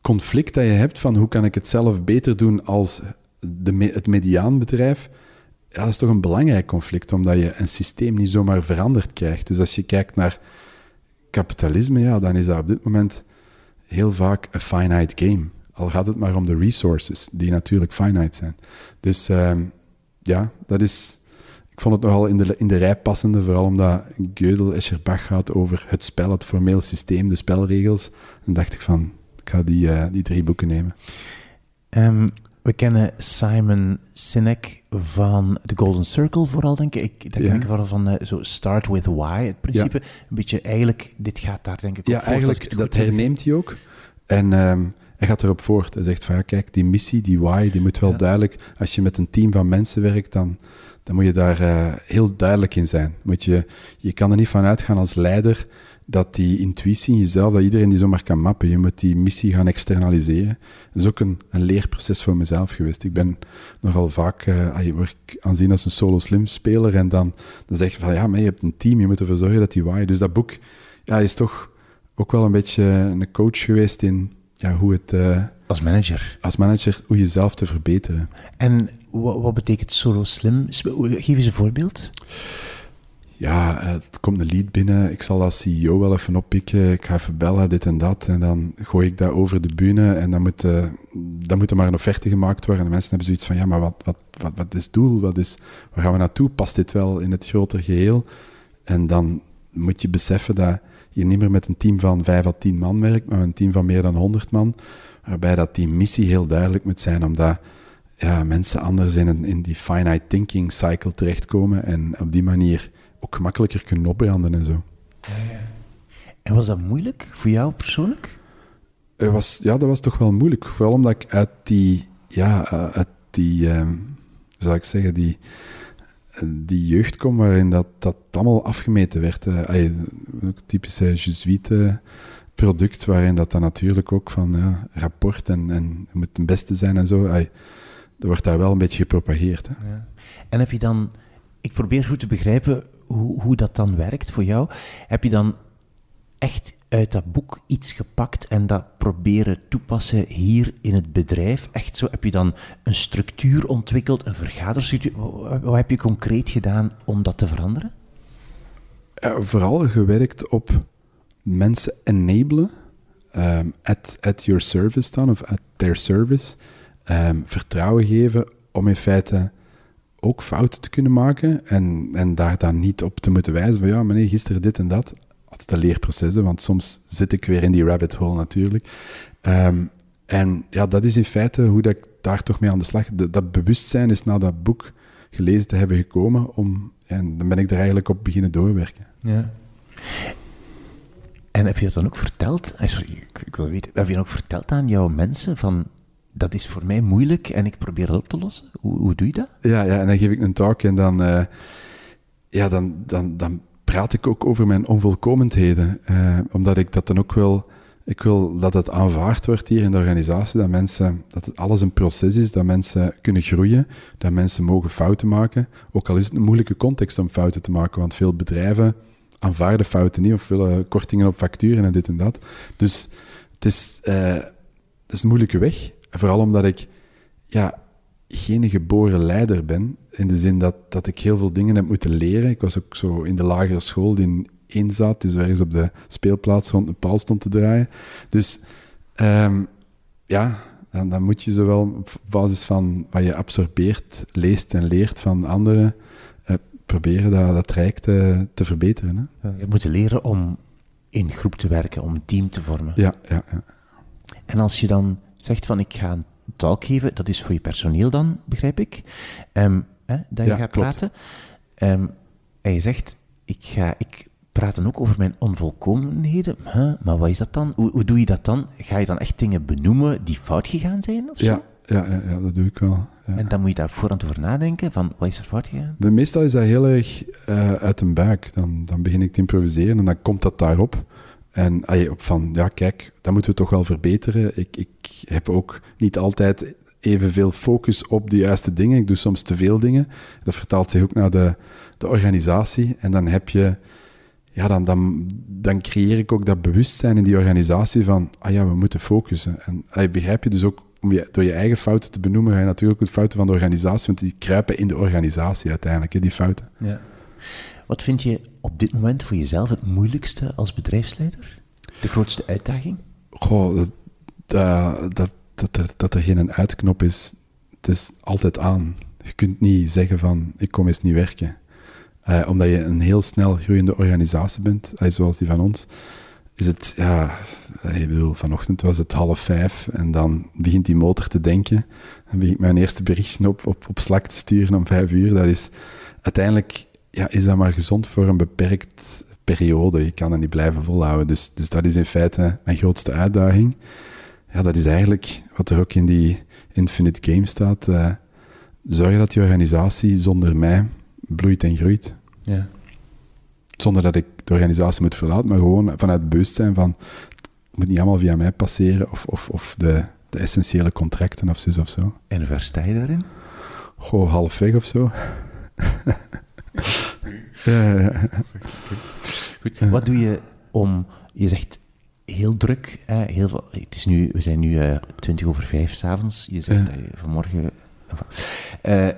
conflict dat je hebt van hoe kan ik het zelf beter doen als de, het mediaanbedrijf, ja, dat is toch een belangrijk conflict, omdat je een systeem niet zomaar veranderd krijgt. Dus als je kijkt naar kapitalisme, ja, dan is dat op dit moment heel vaak een finite game. Al gaat het maar om de resources, die natuurlijk finite zijn. Dus ehm, ja, dat is... Ik vond het nogal in de, in de rij passende, vooral omdat Gödel Escherbach gaat over het spel, het formeel systeem, de spelregels. Dan dacht ik van, ik ga die, eh, die drie boeken nemen. Ehm, we kennen Simon Sinek van The Golden Circle vooral, denk ik. ik dat Ja. ken ik vooral van eh, zo Start with Why, het principe. Een beetje eigenlijk, dit gaat daar denk ik Ja, voort, als ik eigenlijk, dat herneemt hij ook. En, ehm, hij gaat erop voort. Hij zegt van, ja, kijk, die missie, die why, die moet wel duidelijk... Als je met een team van mensen werkt, dan, dan moet je daar uh, heel duidelijk in zijn. Moet je, je kan er niet van uitgaan als leider dat die intuïtie in jezelf, dat iedereen die zomaar kan mappen. Je moet die missie gaan externaliseren. Dat is ook een, een leerproces voor mezelf geweest. Ik ben nogal vaak, uh, je wordt aanzien als een solo-slim speler en dan, dan zeg je van, ja, maar je hebt een team, je moet ervoor zorgen dat die waai. Dus dat boek ja, is toch ook wel een beetje een coach geweest in ja, hoe het... Uh, als manager? Als manager, hoe jezelf te verbeteren. En wat, wat betekent solo-slim? Geef eens een voorbeeld ja, eh, het komt een lead binnen, ik zal als CEO wel even oppikken, ik ga even bellen, dit en dat, en dan gooi ik dat over de bühne en dan moet, uh, dan moet er maar een offerte gemaakt worden. En de mensen hebben zoiets van, ja, maar wat, wat, wat, wat is het doel? Wat is, waar gaan we naartoe? Past dit wel in het grotere geheel? En dan moet je beseffen dat je niet meer met een team van vijf à tien man werkt, maar een team van meer dan honderd man, waarbij dat die missie heel duidelijk moet zijn, omdat ja, mensen anders in, een, in die finite thinking cycle terechtkomen en op die manier ook gemakkelijker kunnen opbranden en zo. Ja, ja. En was dat moeilijk voor jou persoonlijk? Het was, ja, dat was toch wel moeilijk. Vooral omdat ik uit die, ja, eh, uit die, um, zou ik zeggen, die, die jeugd kom waarin dat, dat allemaal afgemeten werd. Uh, ook typische Jesuite product, waarin dat dan natuurlijk ook van ja, rapport en, en moet het beste zijn en zo. Ay, wordt daar wel een beetje gepropageerd. Hè. Ja. En heb je dan ik probeer goed te begrijpen hoe, hoe dat dan werkt voor jou. Heb je dan echt uit dat boek iets gepakt en dat proberen toepassen hier in het bedrijf? Echt zo, heb je dan een structuur ontwikkeld, een vergaderstructuur? Wat heb je concreet gedaan om dat te veranderen? vooral gewerkt op mensen enablen, um, at, at your service dan, of at their service. Um, vertrouwen geven om in feite ook fouten te kunnen maken en, en daar dan niet op te moeten wijzen van ja, nee, gisteren dit en dat. Altijd een leerproces, want soms zit ik weer in die rabbit hole natuurlijk. Ehm, en ja, dat is in feite hoe dat ik daar toch mee aan de slag... Dat, dat bewustzijn is na dat boek gelezen te hebben gekomen om... En dan ben ik er eigenlijk op beginnen doorwerken. Ja. En heb je dat dan ook verteld? Sorry, ik, ik wil weten, heb je dan ook verteld aan jouw mensen van dat is voor mij moeilijk en ik probeer dat op te lossen. Hoe, hoe doe je dat? Ja, ja, en dan geef ik een talk en dan, uh, ja, dan, dan, dan praat ik ook over mijn onvolkomenheden. Uh, omdat ik dat dan ook wil... Ik wil dat het aanvaard wordt hier in de organisatie, dat mensen, dat het alles een proces is, dat mensen kunnen groeien, dat mensen mogen fouten maken. Ook al is het een moeilijke context om fouten te maken, want veel bedrijven aanvaarden fouten niet of willen kortingen op facturen en dit en dat. Dus het is, uh, het is een moeilijke weg. Vooral omdat ik ja, geen geboren leider ben. In de zin dat, dat ik heel veel dingen heb moeten leren. Ik was ook zo in de lagere school die in één zat, dus ergens op de speelplaats rond een paal stond te draaien. Dus um, ja, dan, dan, moet je zowel op basis van wat je absorbeert, leest en leert van anderen, uh, proberen dat, dat rijk te, te verbeteren. Hè. Je moet leren om in groep te werken, om een team te vormen. Ja, ja, ja. En als je dan zegt van ik ga een talk geven, dat is voor je personeel dan, begrijp ik, um, hè, dat je gaat praten. Um, en je zegt, ik ga ik praten ook over mijn onvolkomenheden. Huh, maar wat is dat dan? Hoe, hoe, doe je dat dan? Ga je dan echt dingen benoemen die fout gegaan zijn? Of ja, ja, ja, ja, dat doe ik wel. Ja. En dan moet je daar voorhand over nadenken, van wat is er fout gegaan? De, meestal is dat heel erg uh, uit een buik. Dan, dan begin ik te improviseren en dan komt dat daarop. En op van, ja kijk, dat moeten we toch wel verbeteren. Ik, ik heb ook niet altijd evenveel focus op de juiste dingen. Ik doe soms te veel dingen. Dat vertaalt zich ook naar de, de organisatie. En dan heb je, ja, dan, dan, dan creëer ik ook dat bewustzijn in die organisatie van, ah ja, we moeten focussen. En begrijp je dus ook, om je, door je eigen fouten te benoemen, ga je natuurlijk ook de fouten van de organisatie, want die kruipen in de organisatie uiteindelijk, hè, die fouten. Ja. Wat vind je op dit moment voor jezelf het moeilijkste als bedrijfsleider? De grootste uitdaging? Goh, dat, dat, dat, er, dat er geen uitknop is. Het is altijd aan. Je kunt niet zeggen van, ik kom eens niet werken. Uh, omdat je een heel snel groeiende organisatie bent, uh, zoals die van ons, is het, ja, uh, ik vanochtend was het half vijf en dan begint die motor te denken. Dan begin ik mijn eerste berichtje op, op, op Slack te sturen om vijf uur. Dat is uiteindelijk ja, is dat maar gezond voor een beperkt periode. Je kan dat niet blijven volhouden. Dus, dus dat is in feite mijn grootste uitdaging. ja, dat is eigenlijk wat er ook in die Infinite Game staat. Uh, zorg dat die organisatie zonder mij bloeit en groeit. Ja. Zonder dat ik de organisatie moet verlaten, maar gewoon vanuit het bewustzijn van het moet niet allemaal via mij passeren of, of, of de, de essentiële contracten of zo of zo. En waar sta je daarin? Goh, halfweg of zo. ja. Goed. Wat doe je om, je zegt heel druk, hè, heel veel, het is nu, we zijn nu uh, eh, 20 over 5 s'avonds, je zegt ja. vanmorgen. Uh,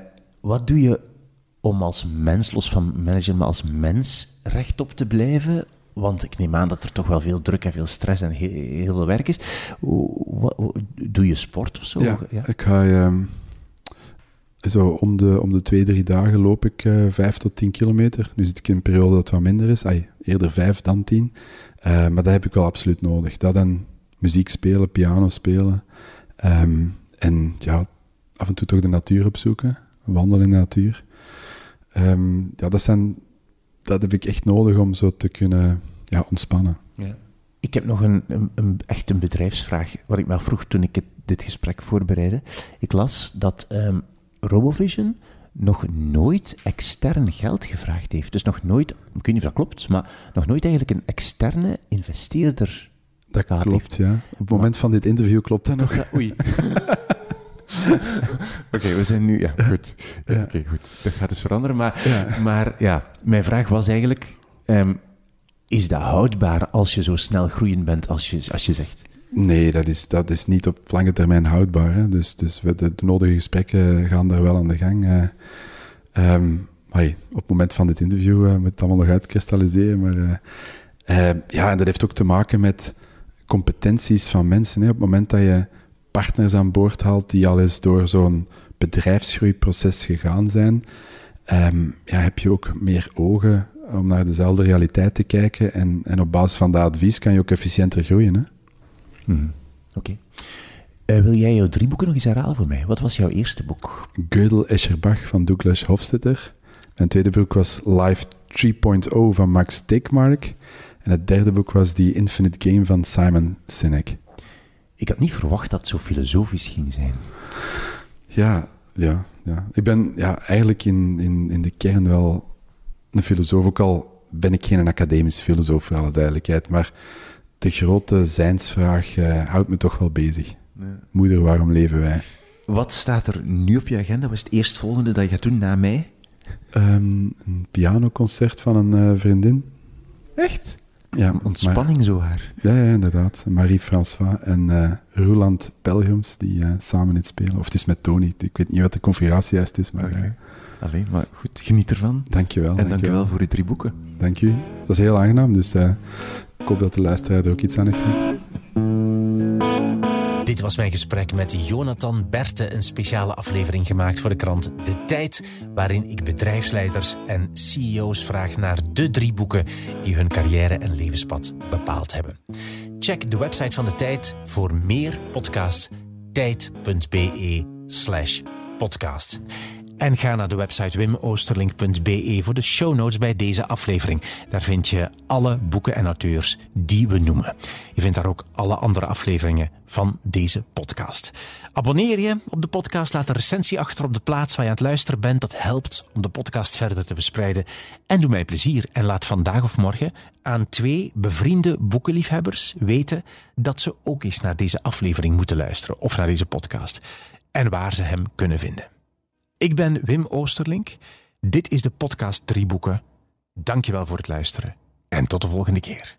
wat doe je om als mens, los van manager, maar als mens rechtop te blijven? Want ik neem aan dat er toch wel veel druk en veel stress en heel, heel veel werk is. Doe je sport of zo? Ja, ik ga... Um, zo om de, om de twee, drie dagen loop ik uh, vijf tot tien kilometer. Nu zit ik in een periode dat wat minder is. Eerder vijf dan tien. Uh, maar dat heb ik wel absoluut nodig. Dat en muziek spelen, piano spelen. Um, en ja, af en toe toch de natuur opzoeken. Wandelen in de natuur. Um, ja, dat, zijn, dat heb ik echt nodig om zo te kunnen ja, ontspannen. Ja. Ik heb nog een, een, echt een bedrijfsvraag, wat ik me afvroeg toen ik dit gesprek voorbereidde. Ik las dat um, Robovision nog nooit extern geld gevraagd heeft. Dus nog nooit, ik weet niet of dat klopt, maar nog nooit eigenlijk een externe investeerder dat klopt, ja. Op het moment van dit interview klopt dat nog. oei. Oké, we zijn nu... Ja, goed. Ja. Oké, goed. Dat gaat dus veranderen. Maar ja, maar, ja mijn vraag was eigenlijk... Um, is dat houdbaar als je zo snel groeiend bent als je, als je zegt? Nee, dat is, dat is niet op lange termijn houdbaar. Hè. Dus, dus de, de, nodige gesprekken gaan daar wel aan de gang. Uh, um, op het moment van dit interview uh, moet het allemaal nog uitkristalliseren. Maar uh, ja, en dat heeft ook te maken met competenties van mensen. Hè. Op het moment dat je partners aan boord haalt die al eens door zo'n bedrijfsgroeiproces gegaan zijn, um, ja, heb je ook meer ogen om naar dezelfde realiteit te kijken. En, en op basis van dat advies kan je ook efficiënter groeien. Hè? Hmm. Oké. Uh, wil jij jouw drie boeken nog eens herhalen voor mij? Wat was jouw eerste boek? Gödel Escherbach van Douglas Hofstetter. Mijn tweede boek was Life 3.0 van Max Tegmark. En het derde boek was The Infinite Game van Simon Sinek. Ik had niet verwacht dat het zo filosofisch ging zijn. Ja, ja, ja. Ik ben ja, eigenlijk in, in, in de kern wel een filosoof, ook al ben ik geen academisch filosoof voor alle duidelijkheid, maar de grote zijnsvraag uh, houdt me toch wel bezig. Moeder, waarom leven wij? Wat staat er nu op je agenda? Wat is het eerstvolgende dat je gaat doen na mij? Um, een pianoconcert van een uh, vriendin. Echt? Ja, ontspanning zo haar. Ja, ja inderdaad. Marie-François en uh, Roland Pelgrims die uh, samen het spelen. Of het is met Tony. Ik weet niet wat de configuratie juist is, maar... Okay. Alleen, maar goed, geniet ervan. Dankjewel. En dankjewel voor uw drie boeken. Dank u. Dat was heel aangenaam, dus ik hoop dat de luisteraar er ook iets aan heeft gehad. Dit was mijn gesprek met Jonathan Berte, een speciale aflevering gemaakt voor de krant De Tijd, waarin ik bedrijfsleiders en CEO's vraag naar de drie boeken die hun carrière en levenspad bepaald hebben. Check de website van De Tijd voor meer podcasts tijd.be/slash podcast. En ga naar de website wimoosterlink.be voor de show notes bij deze aflevering. Daar vind je alle boeken en auteurs die we noemen. Je vindt daar ook alle andere afleveringen van deze podcast. Abonneer je op de podcast, laat een recensie achter op de plaats waar je aan het luisteren bent. Dat helpt om de podcast verder te verspreiden. En doe mij plezier en laat vandaag of morgen aan twee bevriende boekenliefhebbers weten dat ze ook eens naar deze aflevering moeten luisteren of naar deze podcast. En waar ze hem kunnen vinden. Ik ben Wim Oosterlink. Dit is de podcast Drie Boeken. Dankjewel voor het luisteren en tot de volgende keer.